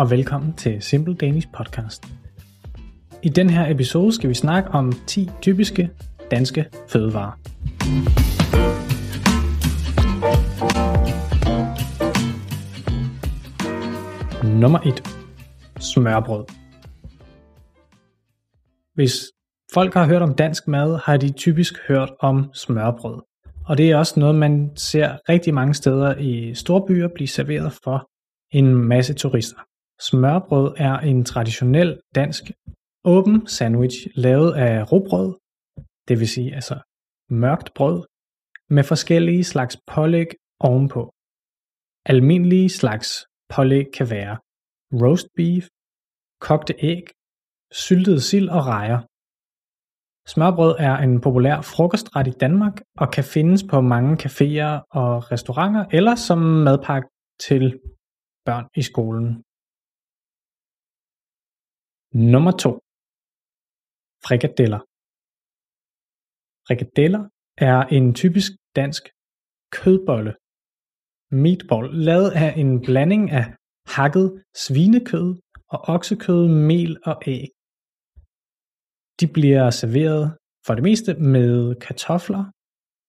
og velkommen til Simple Danish Podcast. I den her episode skal vi snakke om 10 typiske danske fødevarer. Nummer 1. Smørbrød. Hvis folk har hørt om dansk mad, har de typisk hørt om smørbrød. Og det er også noget, man ser rigtig mange steder i storbyer blive serveret for en masse turister. Smørbrød er en traditionel dansk åben sandwich lavet af råbrød, det vil sige altså mørkt brød, med forskellige slags pålæg ovenpå. Almindelige slags pålæg kan være roast beef, kogte æg, syltet sild og rejer. Smørbrød er en populær frokostret i Danmark og kan findes på mange caféer og restauranter eller som madpakke til børn i skolen. Nummer 2. Frikadeller. Frikadeller er en typisk dansk kødbolle, meatball, lavet af en blanding af hakket svinekød og oksekød, mel og æg. De bliver serveret for det meste med kartofler,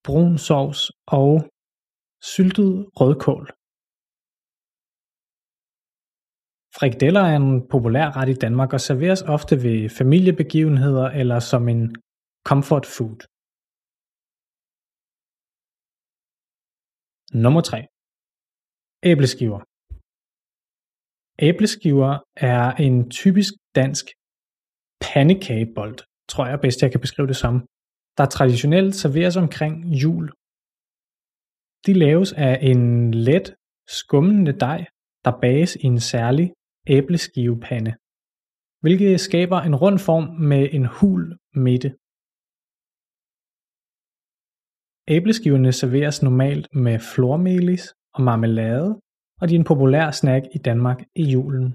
brun sovs og syltet rødkål. Frikadeller er en populær ret i Danmark og serveres ofte ved familiebegivenheder eller som en comfort food. Nummer 3. Æbleskiver. Æbleskiver er en typisk dansk pandekagebold, tror jeg bedst, jeg kan beskrive det som, der traditionelt serveres omkring jul. De laves af en let, skummende dej, der bages i en særlig æbleskivepande, hvilket skaber en rund form med en hul midte. Æbleskiverne serveres normalt med flormelis og marmelade, og de er en populær snack i Danmark i julen.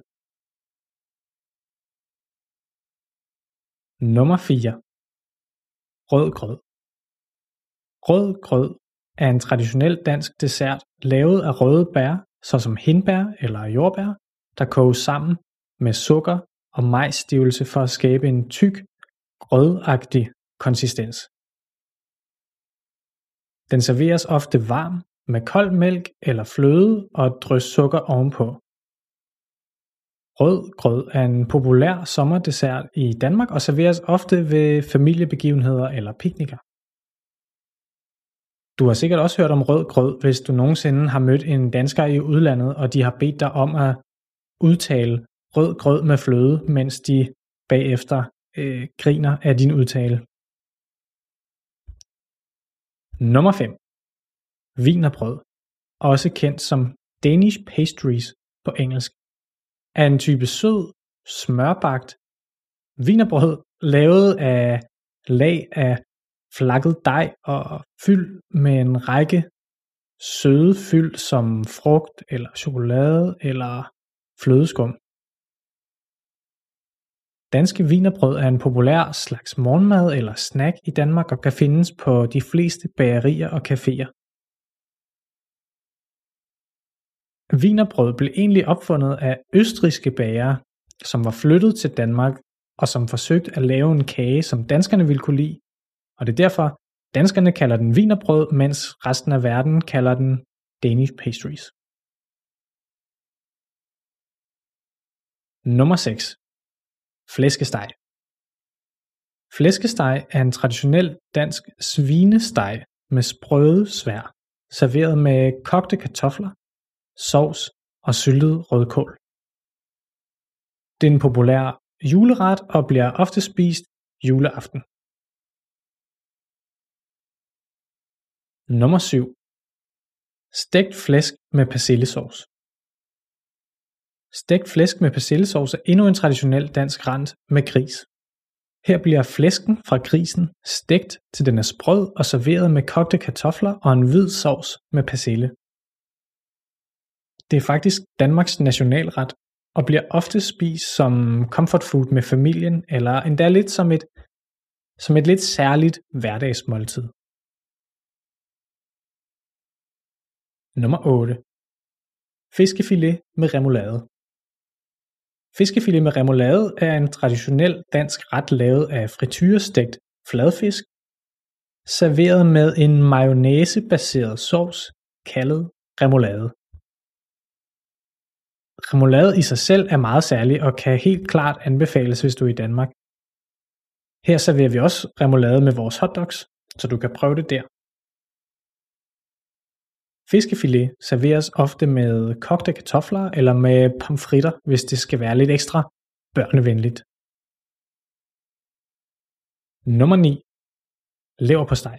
Nummer 4. Rød grød. Rød grød er en traditionel dansk dessert lavet af røde bær, såsom hindbær eller jordbær, der koges sammen med sukker og majsstivelse for at skabe en tyk, grødagtig konsistens. Den serveres ofte varm med kold mælk eller fløde og et drys sukker ovenpå. Rød grød er en populær sommerdessert i Danmark og serveres ofte ved familiebegivenheder eller piknikker. Du har sikkert også hørt om rød grød, hvis du nogensinde har mødt en dansker i udlandet, og de har bedt dig om at udtale rød grød med fløde, mens de bagefter øh, griner af din udtale. Nummer 5. Vinerbrød, også kendt som Danish pastries på engelsk, er en type sød, smørbagt vinerbrød lavet af lag af flakket dej og fyld med en række søde fyld som frugt eller chokolade eller flødeskum. Danske vinerbrød er en populær slags morgenmad eller snack i Danmark og kan findes på de fleste bagerier og caféer. Vinerbrød blev egentlig opfundet af østriske bagere, som var flyttet til Danmark og som forsøgte at lave en kage, som danskerne ville kunne lide, og det er derfor, danskerne kalder den vinerbrød, mens resten af verden kalder den Danish pastries. Nummer 6. Flæskesteg. Flæskesteg er en traditionel dansk svinesteg med sprøde svær, serveret med kogte kartofler, sovs og syltet rødkål. Det er en populær juleret og bliver ofte spist juleaften. Nummer 7. Stegt flæsk med persillesauce. Stegt flæsk med persillesauce er endnu en traditionel dansk rent med gris. Her bliver flæsken fra grisen stegt til den er sprød og serveret med kogte kartofler og en hvid sovs med persille. Det er faktisk Danmarks nationalret og bliver ofte spist som comfort food med familien eller endda lidt som et, som et lidt særligt hverdagsmåltid. Nummer 8. Fiskefilet med remoulade. Fiskefilet med remoulade er en traditionel dansk ret lavet af frityrestegt fladfisk, serveret med en mayonnaise-baseret sovs kaldet remoulade. Remoulade i sig selv er meget særlig og kan helt klart anbefales, hvis du er i Danmark. Her serverer vi også remoulade med vores hotdogs, så du kan prøve det der. Fiskefilet serveres ofte med kogte kartofler eller med pomfritter, hvis det skal være lidt ekstra børnevenligt. Nummer 9. Lever på steg.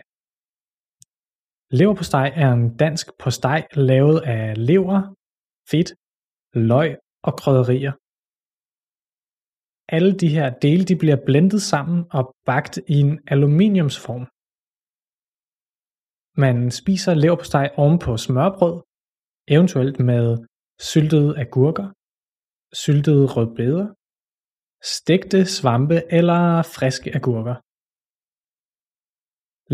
Lever på steg er en dansk postej lavet af lever, fedt, løg og krydderier. Alle de her dele de bliver blendet sammen og bagt i en aluminiumsform. Man spiser leverpostej oven på smørbrød, eventuelt med syltede agurker, syltede rødbeder, stegte svampe eller friske agurker.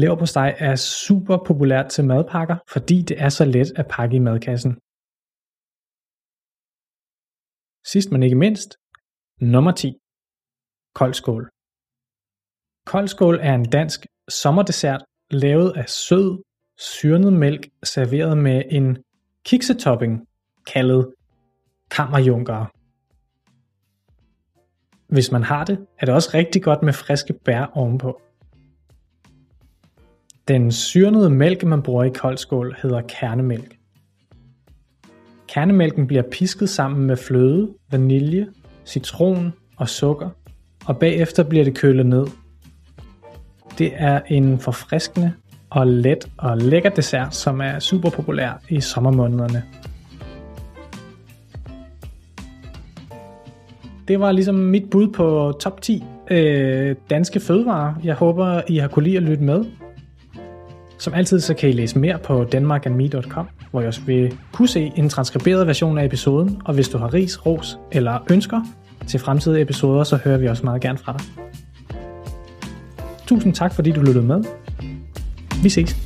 Leverpostej er super populært til madpakker, fordi det er så let at pakke i madkassen. Sidst men ikke mindst, nummer 10. Koldskål. Koldskål er en dansk sommerdessert lavet af sød, syrnet mælk serveret med en kiksetopping kaldet kammerjunker. Hvis man har det, er det også rigtig godt med friske bær ovenpå. Den syrnede mælk, man bruger i koldskål, hedder kernemælk. Kernemælken bliver pisket sammen med fløde, vanilje, citron og sukker, og bagefter bliver det kølet ned. Det er en forfriskende og let og lækker dessert, som er super populær i sommermånederne. Det var ligesom mit bud på top 10 øh, danske fødevarer. Jeg håber, I har kunne lide at lytte med. Som altid så kan I læse mere på danmarkandme.com, hvor I også vil kunne se en transkriberet version af episoden, og hvis du har ris, ros eller ønsker til fremtidige episoder, så hører vi også meget gerne fra dig. Tusind tak fordi du lyttede med. Vi ses.